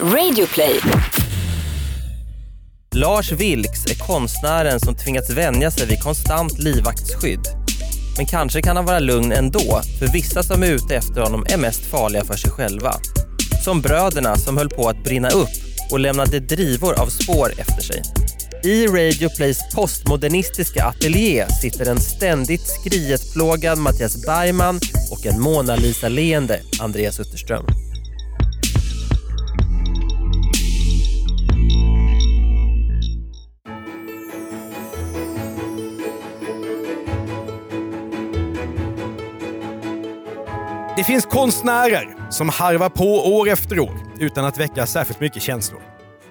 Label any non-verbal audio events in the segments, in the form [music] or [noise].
Radioplay. Lars Vilks är konstnären som tvingats vänja sig vid konstant livvaktsskydd. Men kanske kan han vara lugn ändå, för vissa som är ute efter honom är mest farliga för sig själva. Som bröderna som höll på att brinna upp och lämnade drivor av spår efter sig. I Radio Plays postmodernistiska ateljé sitter en ständigt skrietplågad Mattias Bergman och en Mona Lisa-leende Andreas Utterström. Det finns konstnärer som harvar på år efter år utan att väcka särskilt mycket känslor.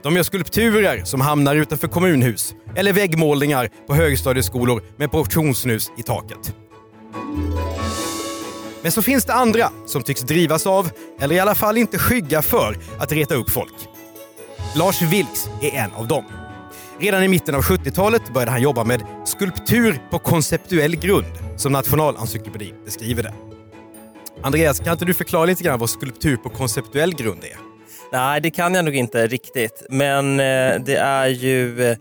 De gör skulpturer som hamnar utanför kommunhus eller väggmålningar på högstadieskolor med portionssnus i taket. Men så finns det andra som tycks drivas av, eller i alla fall inte skygga för, att reta upp folk. Lars Vilks är en av dem. Redan i mitten av 70-talet började han jobba med skulptur på konceptuell grund, som Nationalencyklopedin beskriver det. Andreas, kan inte du förklara lite grann vad skulptur på konceptuell grund är? Nej, det kan jag nog inte riktigt. Men eh, det är ju eh,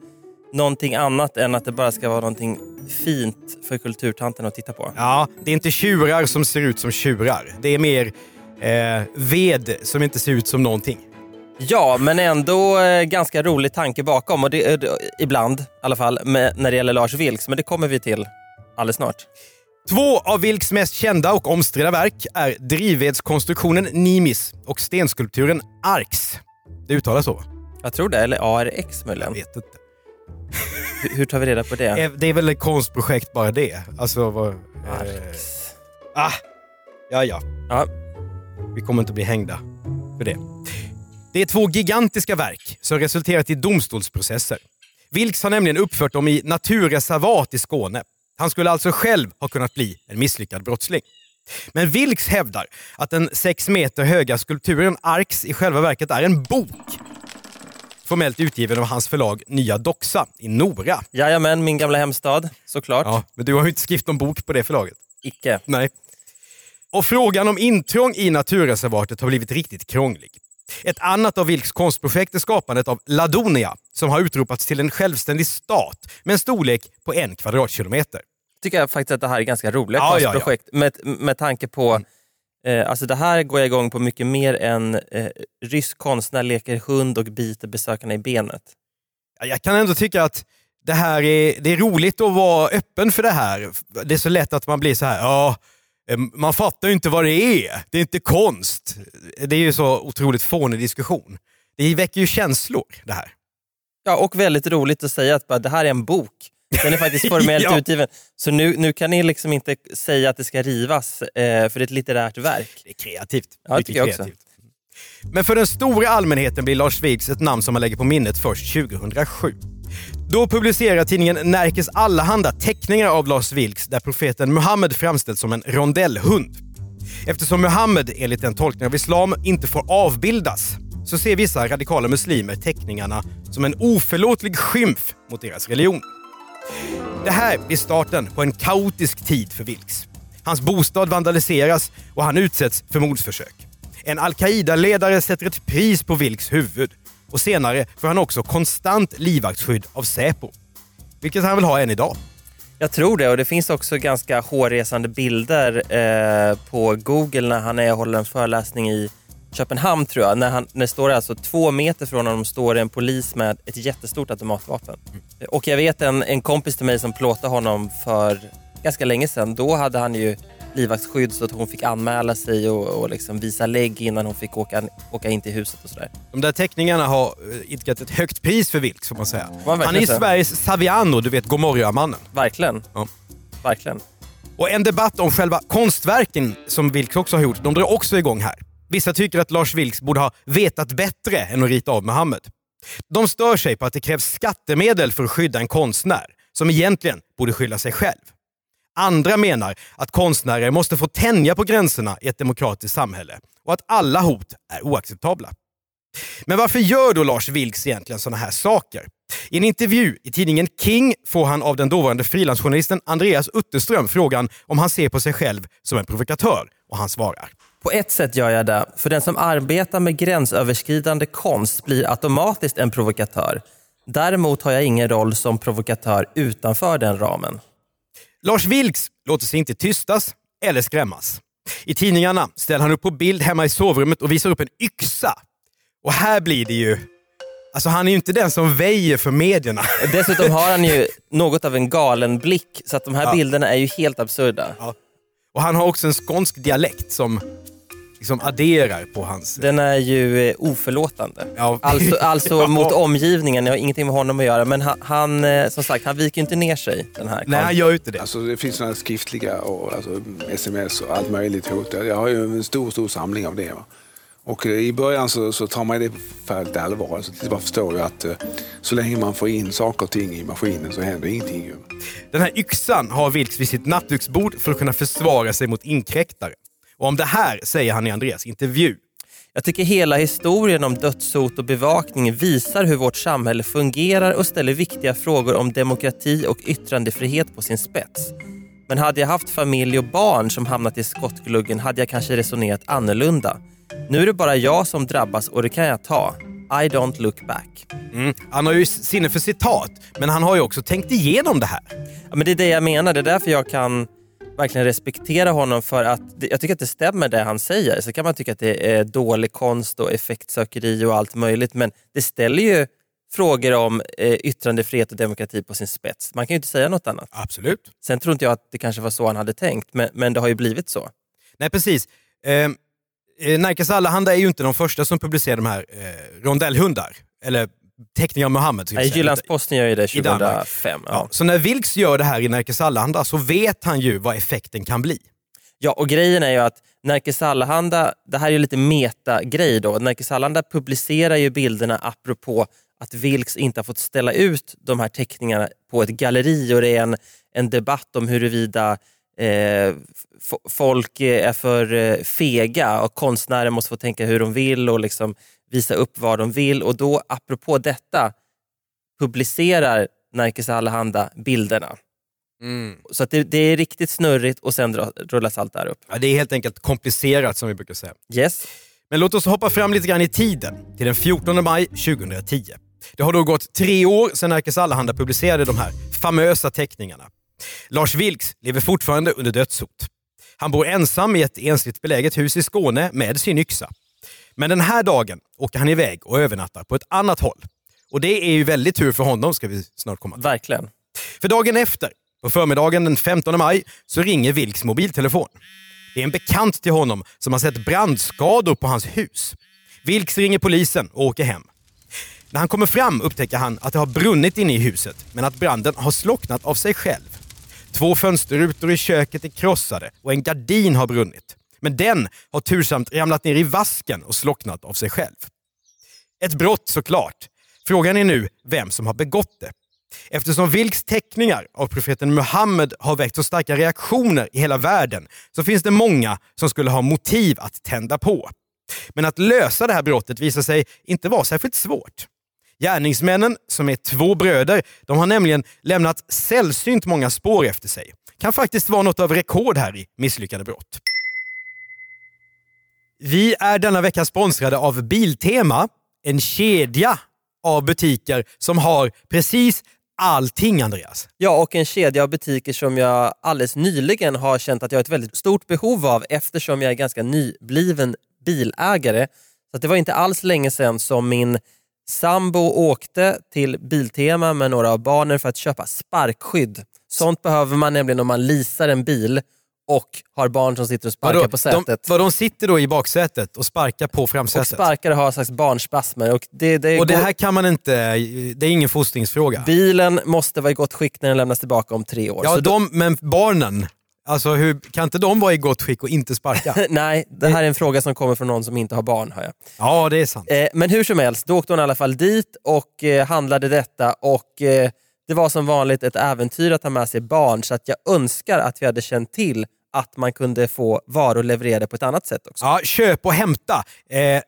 någonting annat än att det bara ska vara någonting fint för kulturtanten att titta på. Ja, det är inte tjurar som ser ut som tjurar. Det är mer eh, ved som inte ser ut som någonting. Ja, men ändå eh, ganska rolig tanke bakom. Och det, eh, ibland i alla fall med, när det gäller Lars Vilks. Men det kommer vi till alldeles snart. Två av Vilks mest kända och omstridda verk är drivvedskonstruktionen Nimis och stenskulpturen Arx. Det uttalas så? Jag tror det, eller ARX möjligen. Jag vet inte. Hur, hur tar vi reda på det? Eh, Det är väl ett konstprojekt bara det. Alltså, vad, eh, Arx. ah, ja, ja. Ja, Vi kommer inte bli hängda för det. Det är två gigantiska verk som resulterat i domstolsprocesser. Vilks har nämligen uppfört dem i naturreservat i Skåne. Han skulle alltså själv ha kunnat bli en misslyckad brottsling. Men Vilks hävdar att den sex meter höga skulpturen Arx i själva verket är en bok. Formellt utgiven av hans förlag Nya Doxa i Nora. Jajamän, min gamla hemstad såklart. Ja, men du har ju inte skrivit någon bok på det förlaget. Icke. Nej. Och frågan om intrång i naturreservatet har blivit riktigt krånglig. Ett annat av Vilks konstprojekt är skapandet av Ladonia som har utropats till en självständig stat med en storlek på en kvadratkilometer. Tycker jag faktiskt att det här är ganska roliga Ja, ja, ja. konstprojekt. Med, med tanke på, eh, alltså det här går jag igång på mycket mer än eh, rysk konstnär leker hund och biter besökarna i benet. Ja, Jag kan ändå tycka att det här är, det är roligt att vara öppen för det här. Det är så lätt att man blir så här, ja, eh, man fattar ju inte vad det är. Det är inte konst. Det är ju så otroligt fånig diskussion. Det väcker ju känslor det här. Ja, och väldigt roligt att säga att bara, det här är en bok. Den är faktiskt formellt [laughs] Ja. utgiven. Så nu, nu kan ni liksom inte säga att det ska rivas, eh, för det är ett litterärt verk. Det är kreativt. Ja, det tycker jag också. Men för den stora allmänheten blir Lars Vilks ett namn som man lägger på minnet först 2007. Då publicerar tidningen Närkes Allehanda teckningar av Lars Vilks där profeten Muhammed framställs som en rondellhund. Eftersom Muhammed enligt en tolkning av islam inte får avbildas så ser vissa radikala muslimer teckningarna som en oförlåtlig skymf mot deras religion. Det här blir starten på en kaotisk tid för Vilks. Hans bostad vandaliseras och han utsätts för mordsförsök. En al-Qaida-ledare sätter ett pris på Vilks huvud och senare får han också konstant livvaktsskydd av Säpo. Vilket han vill ha än idag. Jag tror det och det finns också ganska hårresande bilder eh, på Google när han är och håller en föreläsning i Köpenhamn tror jag. När, han, när det står alltså två meter från honom står det en polis med ett jättestort automatvapen. Och jag vet en, en kompis till mig som plåtade honom för ganska länge sedan. Då hade han ju livvaktsskydd så att hon fick anmäla sig och, och liksom visa lägg innan hon fick åka, åka in till huset och sådär. De där teckningarna har eh, idkat ett högt pris för Vilks får man säga. man Han är ju. Sveriges Saviano, du vet Gomorra-mannen. Verkligen. Ja. Verkligen. Och en debatt om själva konstverken som Vilks också har gjort, de drar också igång här. Vissa tycker att Lars Vilks borde ha vetat bättre än att rita av Muhammed. De stör sig på att det krävs skattemedel för att skydda en konstnär som egentligen borde skylla sig själv. Andra menar att konstnärer måste få tänja på gränserna i ett demokratiskt samhälle och att alla hot är oacceptabla. Men varför gör då Lars Vilks egentligen sådana här saker? I en intervju i tidningen King får han av den dåvarande frilansjournalisten Andreas Utterström frågan om han ser på sig själv som en provokatör och han svarar. På ett sätt gör jag det, för den som arbetar med gränsöverskridande konst blir automatiskt en provokatör. Däremot har jag ingen roll som provokatör utanför den ramen. Lars Vilks låter sig inte tystas eller skrämmas. I tidningarna ställer han upp på bild hemma i sovrummet och visar upp en yxa. Och här blir det ju... Alltså han är ju inte den som väjer för medierna. [laughs] Dessutom har han ju något av en galen blick, så att de här Ja. bilderna är ju helt absurda. Ja. Och han har också en skånsk dialekt som liksom adderar på hans... Den är ju eh, oförlåtande. Ja. Alltså, [laughs] alltså Ja. mot omgivningen, jag har ingenting med honom att göra. Men han, han eh, som sagt, han viker ju inte ner sig den här Nej, han gör ju inte det. Alltså det finns sådana skriftliga och alltså, sms och allt möjligt hot. Jag har ju en stor, stor samling av det. Va? Och eh, i början så, så tar man det på färdigt allvar. Alltså, man förstår ju att så länge man får in saker och ting i maskinen så händer ingenting. Den här yxan har Vilks vid sitt nattduksbord för att kunna försvara sig mot inkräktare. Och om det här säger han i Andreas intervju. Jag tycker hela historien om dödshot och bevakning visar hur vårt samhälle fungerar och ställer viktiga frågor om demokrati och yttrandefrihet på sin spets. Men hade jag haft familj och barn som hamnat i skottgluggen hade jag kanske resonerat annorlunda. Nu är det bara jag som drabbas och det kan jag ta. I don't look back. Mm. Han har ju sinne för citat, men han har ju också tänkt igenom det här. Ja, men det är det jag menar. Det är därför jag kan verkligen respektera honom för att jag tycker att det stämmer det han säger. Så kan man tycka att det är dålig konst och effektsökeri och allt möjligt men det ställer ju frågor om eh, yttrandefrihet och demokrati på sin spets. Man kan ju inte säga något annat. Absolut. Sen tror inte jag att det kanske var så han hade tänkt men, men det har ju blivit så. Nej, precis. Eh, eh, Nerikes Allehanda är ju inte de första som publicerar de här eh, rondellhundar. Eller teckningar av Muhammed. Jyllands-Posten gör ju det I Danmark. 2005. Ja. Ja. Så när Vilks gör det här i Nerikes Allehanda så vet han ju vad effekten kan bli. Ja, och grejen är ju att Nerikes Allehanda, det här är ju lite meta-grej då. Nerikes Allehanda publicerar ju bilderna apropå att Vilks inte har fått ställa ut de här teckningarna på ett galleri och det är en, en debatt om huruvida eh, folk är för eh, fega och konstnärer måste få tänka hur de vill och liksom visa upp vad de vill. Och då apropå detta publicerar Nerikes Allehanda bilderna. Så att det, det är riktigt snurrigt och sen rullas allt där upp. Ja, det är helt enkelt komplicerat som vi brukar säga. Yes. Men låt oss hoppa fram lite grann i tiden, till den 14 maj 2010. Det har då gått tre år sedan Nerikes Allehanda publicerade de här famösa teckningarna. Lars Vilks lever fortfarande under dödshot. Han bor ensam i ett ensligt beläget hus i Skåne med sin yxa. Men den här dagen åker han iväg och övernattar på ett annat håll. Och det är ju väldigt tur för honom ska vi snart komma till. Verkligen. För dagen efter, på förmiddagen den 15 maj, så ringer Vilks mobiltelefon. Det är en bekant till honom som har sett brandskador på hans hus. Vilks ringer polisen och åker hem. När han kommer fram upptäcker han att det har brunnit inne i huset, men att branden har slocknat av sig själv. Två fönsterrutor i köket är krossade och en gardin har brunnit. Men den har tursamt ramlat ner i vasken och slocknat av sig själv. Ett brott såklart. Frågan är nu vem som har begått det. Eftersom Vilks teckningar av profeten Muhammed har väckt så starka reaktioner i hela världen så finns det många som skulle ha motiv att tända på. Men att lösa det här brottet visar sig inte vara särskilt svårt. Gärningsmännen, som är två bröder, de har nämligen lämnat sällsynt många spår efter sig. Kan faktiskt vara något av rekord här i misslyckade brott. Vi är denna vecka sponsrade av Biltema, en kedja av butiker som har precis allting Andreas. Ja, och en kedja av butiker som jag alldeles nyligen har känt att jag har ett väldigt stort behov av eftersom jag är ganska nybliven bilägare. Så att det var inte alls länge sedan som min sambo åkte till Biltema med några av barnen för att köpa sparkskydd. Sånt behöver man nämligen om man leasar en bil och har barn som sitter och sparkar Vadå, på sätet. De, de sitter då i baksätet och sparkar på och framsätet. sparkar och har slags barnspasmer. Och det, det, och det går- här kan man inte, det är ingen fostringsfråga. Bilen måste vara i gott skick när den lämnas tillbaka om tre år. Ja, Så då- de, men barnen, alltså hur, kan inte de vara i gott skick och inte sparka? [laughs] Nej, det här är en fråga som kommer från någon som inte har barn. Hör jag. ja, det är sant. Eh, men hur som helst, då åkte hon i alla fall dit och eh, handlade detta och eh, det var som vanligt ett äventyr att ha med sig barn så att jag önskar att vi hade känt till att man kunde få varor levererade på ett annat sätt också. Ja, köp och hämta. Eh,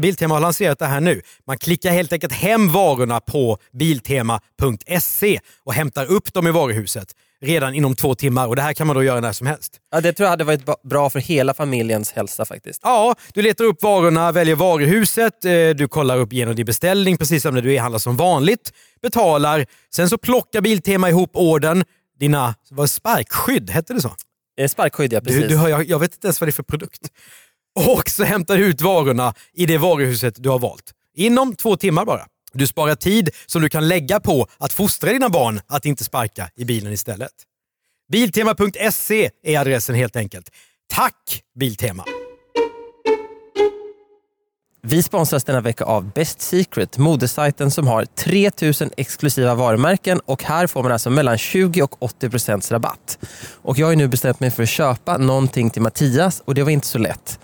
Biltema har lanserat det här nu. Man klickar helt enkelt hem varorna på biltema.se och hämtar upp dem i varuhuset. redan inom två timmar och det här kan man då göra när som helst. Ja, det tror jag hade varit bra för hela familjens hälsa faktiskt. Ja, du letar upp varorna, väljer varuhuset, eh, du kollar upp genom din beställning precis som när du e-handlar som vanligt, betalar, sen så plockar Biltema ihop orden, dina vad, sparkskydd, hette det så? Eh, Sparkskydd, ja precis. Du, du har, jag, jag vet inte ens vad det är för produkt. Och så hämtar du ut varorna i det varuhuset du har valt. Inom två timmar bara. Du sparar tid som du kan lägga på att fostra dina barn att inte sparka i bilen istället. Biltema.se är adressen helt enkelt. Tack Biltema! Vi sponsras denna vecka av Best Secret, modesajten som har 3000 exklusiva varumärken och här får man alltså mellan 20 och 80 procents rabatt. Och jag har ju nu bestämt mig för att köpa någonting till Mattias och det var inte så lätt.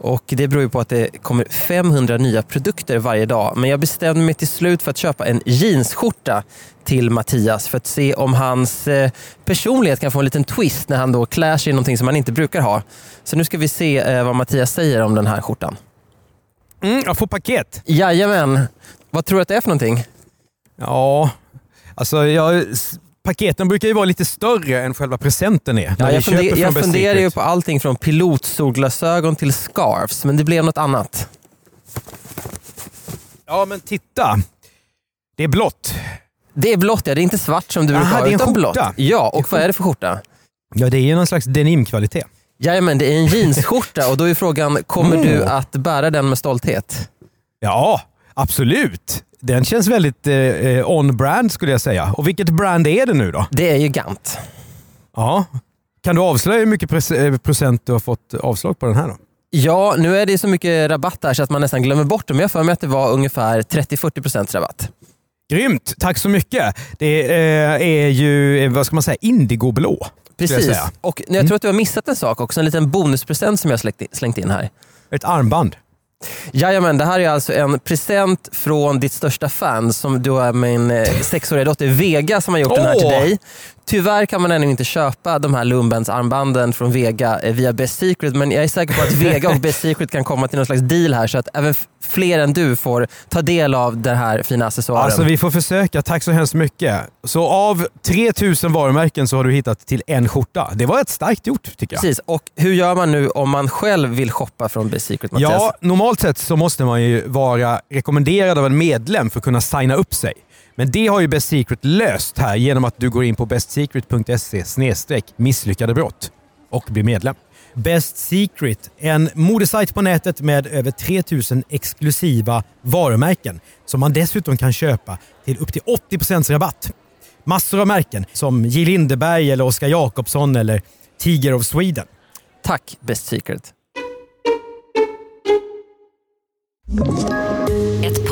Och Det beror ju på att det kommer 500 nya produkter varje dag. Men jag bestämde mig till slut för att köpa en jeansskjorta till Mattias för att se om hans eh, personlighet kan få en liten twist när han då klär sig i någonting som han inte brukar ha. Så nu ska vi se eh, vad Mattias säger om den här skjortan. Mm, jag får paket. Jajamän. Vad tror du att det är för någonting? Ja, alltså jag, paketen brukar ju vara lite större än själva presenten är. Ja, jag funder, jag funderar ju på allting från pilotsolglasögon till scarves, men det blev något annat. Ja, men titta. Det är blått. Det är blått, ja. Det är inte svart som du Aha, brukar ha, det är en utan skjorta. blått. Ja, och vad är det för skjorta? Ja, det är ju någon slags denimkvalitet. Jajamän, det är en jeansskjorta och då är frågan, kommer Mm. du att bära den med stolthet? Ja, absolut. Den känns väldigt eh, eh, on-brand skulle jag säga. Och vilket brand är det nu då? Det är ju Gant. Ja. Kan du avslöja hur mycket eh, procent du har fått avslag på den här då? Ja, nu är det så mycket rabatt där så att man nästan glömmer bort det, men jag för mig att det var ungefär 30-40% rabatt. Grymt, tack så mycket. Det eh, är ju, vad ska man säga, indigoblå. Precis. Mm. Och jag tror att du har missat en sak också, en liten bonuspresent som jag slängt in- slängt in här. Ett armband. Jajamän, det här är alltså en present från ditt största fan som du är min eh, sexåriga dotter Vega som har gjort den här till dig. Tyvärr kan man ännu inte köpa de här Lumbens armbanden från Vega eh, via Best Secret men jag är säker på att Vega och Best Secret kan komma till någon slags deal här så att även fler än du får ta del av den här fina accessoaren. Alltså vi får försöka, tack så hemskt mycket. Så av 3000 varumärken så har du hittat till en skjorta. Det var ett starkt gjort tycker jag. Precis, och hur gör man nu om man själv vill shoppa från Best Secret Mattias? Ja, normalt sett så måste man ju vara rekommenderad av en medlem för att kunna signa upp sig. Men det har ju Best Secret löst här genom att du går in på bestsecret.se misslyckade brott och blir medlem. Best Secret, en modesajt på nätet med över 3000 exklusiva varumärken som man dessutom kan köpa till upp till 80% rabatt. Massor av märken som J. Lindeberg, eller Oskar Jakobsson eller Tiger of Sweden. Tack Best Secret.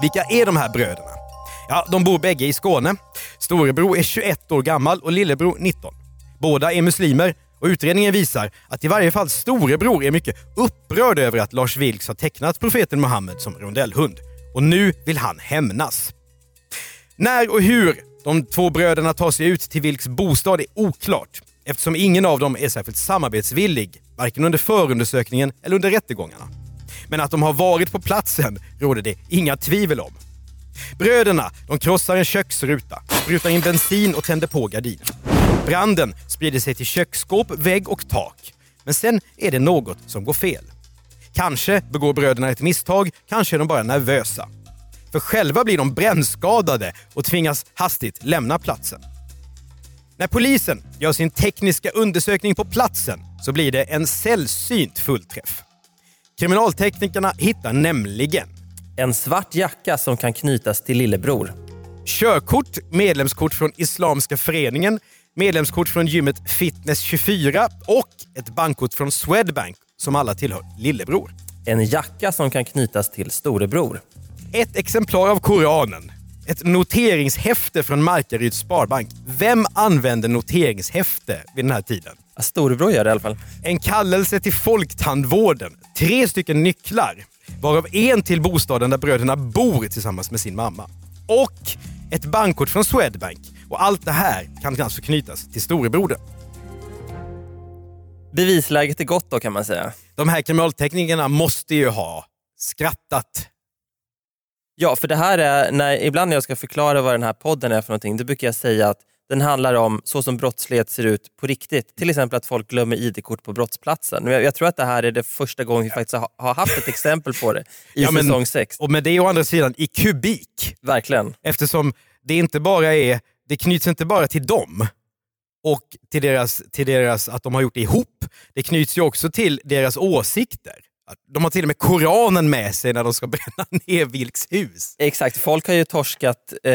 Vilka är de här bröderna? Ja, de bor bägge i Skåne. Storebror är 21 år gammal och lillebror 19. Båda är muslimer och utredningen visar att i varje fall storebror är mycket upprörd över att Lars Vilks har tecknat profeten Muhammed som rondellhund. Och nu vill han hämnas. När och hur de två bröderna tar sig ut till Vilks bostad är oklart eftersom ingen av dem är särskilt samarbetsvillig, varken under förundersökningen eller under rättegångarna. Men att de har varit på platsen råder det inga tvivel om. Bröderna de krossar en köksruta, sprutar in bensin och tänder på gardinen. Branden sprider sig till köksskåp, vägg och tak. Men sen är det något som går fel. Kanske begår bröderna ett misstag, kanske är de bara nervösa. För själva blir de brännskadade och tvingas hastigt lämna platsen. När polisen gör sin tekniska undersökning på platsen så blir det en sällsynt fullträff. Kriminalteknikerna hittar nämligen En svart jacka som kan knytas till lillebror. körkort, medlemskort från Islamiska föreningen, medlemskort från gymmet Fitness 24 och ett bankkort från Swedbank som alla tillhör lillebror. En jacka som kan knytas till storebror. Ett exemplar av Koranen. Ett noteringshäfte från Markaryds Sparbank. Vem använde noteringshäfte vid den här tiden? Storebror gör det i alla fall. En kallelse till Folktandvården. Tre stycken nycklar. Varav en till bostaden där bröderna bor tillsammans med sin mamma. Och ett bankkort från Swedbank. Och allt det här kan alltså knytas till storebrodern. Bevisläget är gott då kan man säga. De här kriminalteknikerna måste ju ha skrattat. Ja, för det här är, när, ibland när jag ska förklara vad den här podden är för någonting, då brukar jag säga att den handlar om så som brottslighet ser ut på riktigt. Till exempel att folk glömmer ID-kort på brottsplatsen. Men Jag, jag tror att det här är det första gången vi faktiskt har, har haft ett exempel på det [laughs] i Ja, men- säsong 6. Och med det å andra sidan i kubik. Verkligen. Eftersom det inte bara är, det knyts inte bara till dem och till deras, till deras att de har gjort det ihop. Det knyts ju också till deras åsikter. De har till och med Koranen med sig när de ska bränna [laughs] ner Vilks hus. Exakt, folk har ju torskat eh,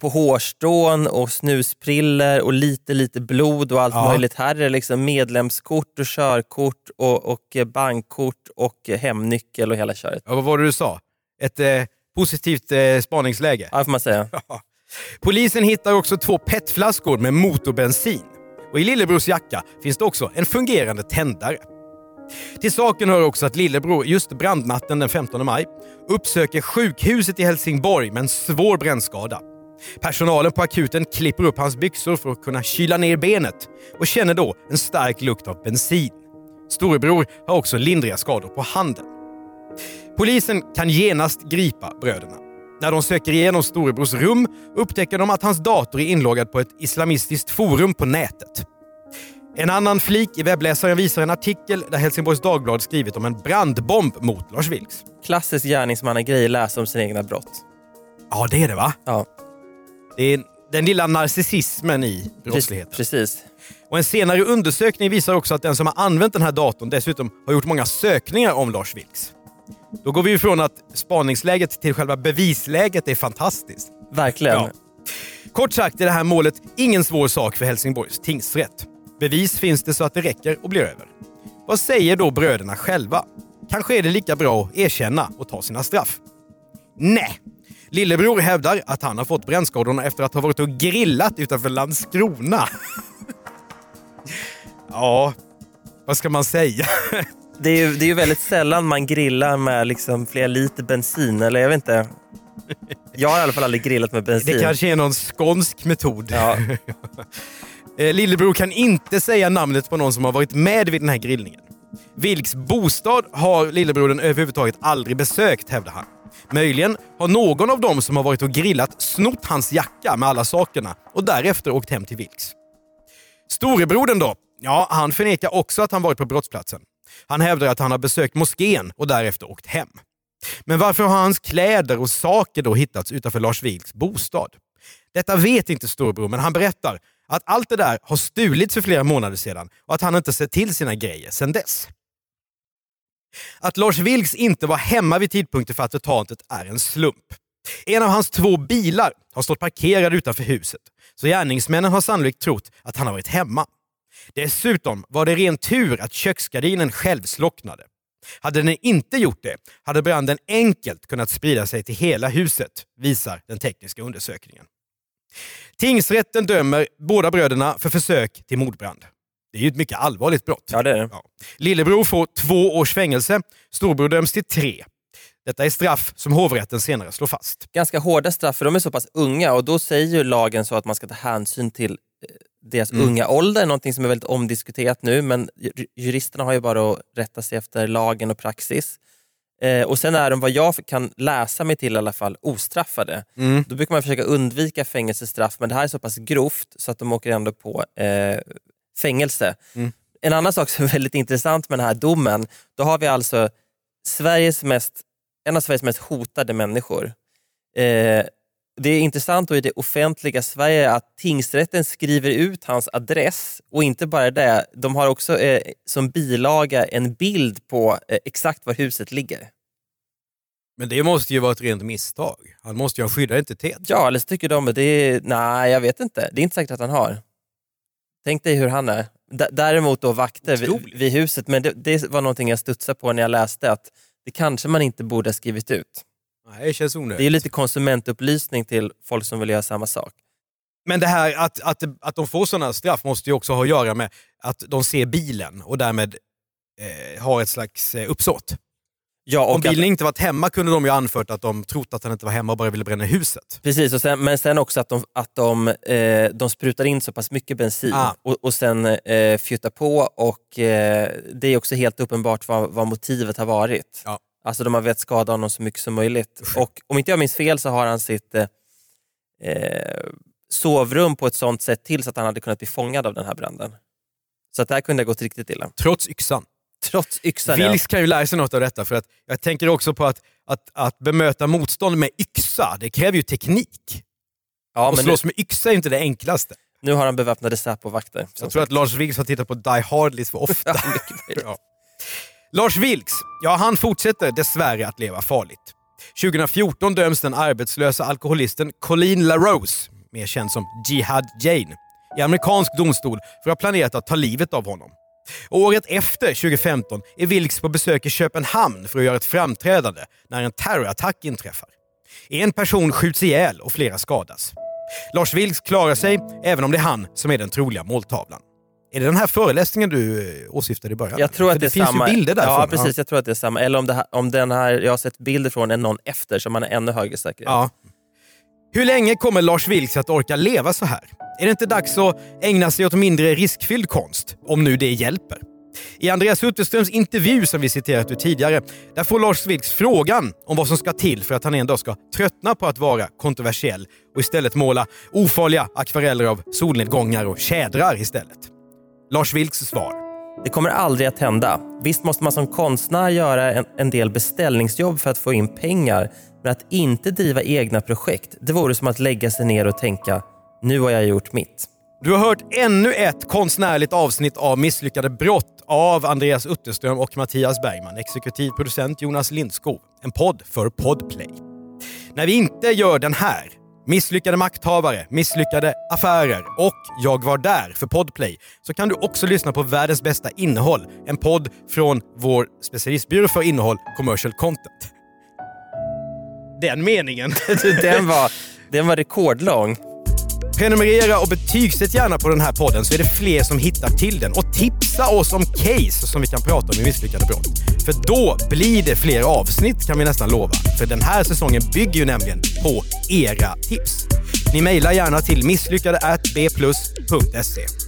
på hårstrån och snuspriller och lite lite blod och allt Ja. möjligt. Här är det liksom medlemskort och körkort och, och eh, bankkort och hemnyckel och hela köret. Ja, vad var det du sa? Ett eh, positivt eh, spaningsläge. Ja, får man säga. [laughs] Polisen hittar också två petflaskor med motorbensin. Och i Lillebrors jacka finns det också en fungerande tändare. Till saken hör också att Lillebror just brandnatten den 15 maj uppsöker sjukhuset i Helsingborg med en svår brännskada. Personalen på akuten klipper upp hans byxor för att kunna kyla ner benet och känner då en stark lukt av bensin. Storebror har också lindriga skador på handen. Polisen kan genast gripa bröderna. När de söker igenom storebrors rum upptäcker de att hans dator är inloggad på ett islamistiskt forum på nätet. En annan flik i webbläsaren visar en artikel där Helsingborgs Dagblad skrivit om en brandbomb mot Lars Vilks. Klassisk gärningsmannagrej, läsa om sina egna brott. Ja, det är det va? Ja, Det är den lilla narcissismen i brottsligheten. precis. Och en senare undersökning visar också att den som har använt den här datorn dessutom har gjort många sökningar om Lars Vilks. Då går vi ifrån att spaningsläget till själva bevisläget är fantastiskt. Verkligen. Ja. Kort sagt är det här målet ingen svår sak för Helsingborgs tingsrätt. Bevis finns det så att det räcker och blir över. Vad säger då bröderna själva? Kanske är det lika bra att erkänna och ta sina straff? Nej. Lillebror hävdar att han har fått brännskadorna efter att ha varit och grillat utanför Landskrona. [laughs] ja, vad ska man säga? [laughs] Det är, ju, det är ju väldigt sällan man grillar med liksom flera liter bensin, eller jag vet inte. Jag har i alla fall aldrig grillat med bensin. Det kanske är någon skånsk metod. Ja, [laughs] Eh, Lillebror kan inte säga namnet på någon som har varit med vid den här grillningen. Vilks bostad har lillebrodern överhuvudtaget aldrig besökt, hävdar han. Möjligen har någon av dem som har varit och grillat snott hans jacka med alla sakerna och därefter åkt hem till Vilks. Storebrodern då? Ja, han förnekar också att han varit på brottsplatsen. Han hävdar att han har besökt moskén och därefter åkt hem. Men varför har hans kläder och saker då hittats utanför Lars Vilks bostad? Detta vet inte storebror, men han berättar att allt det där har stulits för flera månader sedan och att han inte sett till sina grejer sedan dess. Att Lars Vilks inte var hemma vid tidpunkten för attentatet är en slump. En av hans två bilar har stått parkerad utanför huset, så gärningsmännen har sannolikt trott att han har varit hemma. Dessutom var det ren tur att köksgardinen själv slocknade. Hade den inte gjort det hade branden enkelt kunnat sprida sig till hela huset, visar den tekniska undersökningen. Tingsrätten dömer båda bröderna för försök till mordbrand. Det är ju ett mycket allvarligt brott. ja det är det. Ja. Lillebror får två års fängelse, storbror döms till tre. Detta är straff som hovrätten senare slår fast. Ganska hårda straff, för de är så pass unga och då säger ju lagen så att man ska ta hänsyn till eh, deras Mm. unga ålder, någonting som är väldigt omdiskuterat nu, men ju- juristerna har ju bara att rätta sig efter lagen och praxis. Eh, och sen är de, vad jag kan läsa mig till i alla fall, ostraffade. Mm. Då brukar man försöka undvika fängelsestraff, men det här är så pass grovt så att de åker ändå på eh, fängelse. Mm. En annan sak som är väldigt intressant med den här domen, då har vi alltså Sveriges mest, en av Sveriges mest hotade människor. Eh, det är intressant då i det offentliga Sverige att tingsrätten skriver ut hans adress och inte bara det, de har också eh, som bilaga en bild på eh, exakt var huset ligger. Men det måste ju vara ett rent misstag. Han måste ju ha skyddad identitet. Ja, eller så tycker de att det är, nej jag vet inte, det är inte säkert att han har. Tänk dig hur han är. D- däremot då vakter vid, vid huset, men det, det var någonting jag studsade på när jag läste att det kanske man inte borde ha skrivit ut. Nej, det känns Det är onödigt. lite konsumentupplysning till folk som vill göra samma sak. Men det här att, att, att de får sådana straff måste ju också ha att göra med att de ser bilen och därmed eh, har ett slags eh, uppsåt. Ja, Om bilen att, inte varit hemma kunde de ju anfört att de trott att han inte var hemma och bara ville bränna huset. precis, sen, men sen också att de, att de, eh, de sprutar in så pass mycket bensin Ah. och, och sen eh, fjuttar på och eh, det är också helt uppenbart vad, vad motivet har varit. Ja. Alltså de har velat skada honom så mycket som möjligt. Och om inte jag minns fel så har han sitt eh, eh, sovrum på ett sånt sätt till så att han hade kunnat bli fångad av den här branden. Så att det här kunde ha gått riktigt illa. Trots yxan. Trots yxan. ja. Vilks kan ju lära sig något av detta. För att jag tänker också på att, att, att bemöta motstånd med yxa, det kräver ju teknik. Ja, och men nu, slåss med yxa är inte det enklaste. nu har han beväpnade Säpo-vakter. Jag tror att Lars Vilks har tittat på Die Hard lite för ofta. [laughs] Ja. Ja. Lars Vilks, ja han fortsätter dessvärre att leva farligt. 2014 döms den arbetslösa alkoholisten Colleen LaRose, mer känd som Jihad Jane, i amerikansk domstol för att ha planerat att ta livet av honom. Året efter, 2015, är Vilks på besök i Köpenhamn för att göra ett framträdande när en terrorattack inträffar. En person skjuts ihjäl och flera skadas. Lars Vilks klarar sig, även om det är han som är den troliga måltavlan. Är det den här föreläsningen du eh, åsyftade i början? Jag tror För att det, är finns samma. ju bilder därifrån. Ja, precis. Jag tror att det är samma. Eller om, det här, om den här jag har sett bilder från är någon efter, så man har ännu högre säkerhet. Ja. Hur länge kommer Lars Vilks att orka leva så här? Är det inte dags att ägna sig åt mindre riskfylld konst? Om nu det hjälper. I Andreas Utterströms intervju som vi citerat ur tidigare, där får Lars Vilks frågan om vad som ska till för att han en dag ska tröttna på att vara kontroversiell och istället måla ofarliga akvareller av solnedgångar och tjädrar istället. Lars Vilks svar. Det kommer aldrig att hända. Visst måste man som konstnär göra en, en del beställningsjobb för att få in pengar, men att inte driva egna projekt, det vore som att lägga sig ner och tänka, nu har jag gjort mitt. Du har hört ännu ett konstnärligt avsnitt av Misslyckade brott av Andreas Utterström och Mattias Bergman. Exekutiv producent Jonas Lindskog. En podd för Podplay. När vi inte gör den här, Misslyckade makthavare, misslyckade affärer och Jag var där för Podplay så kan du också lyssna på Världens bästa innehåll. En podd från vår specialistbyrå för innehåll, Commercial Content. Den meningen. [laughs] Den var, den var rekordlång. Prenumerera och betygsätt gärna på den här podden så är det fler som hittar till den. Och tipsa oss om case som vi kan prata om i Misslyckade brott. För då blir det fler avsnitt kan vi nästan lova. För den här säsongen bygger ju nämligen på era tips. Ni mejlar gärna till misslyckade.bplus.se.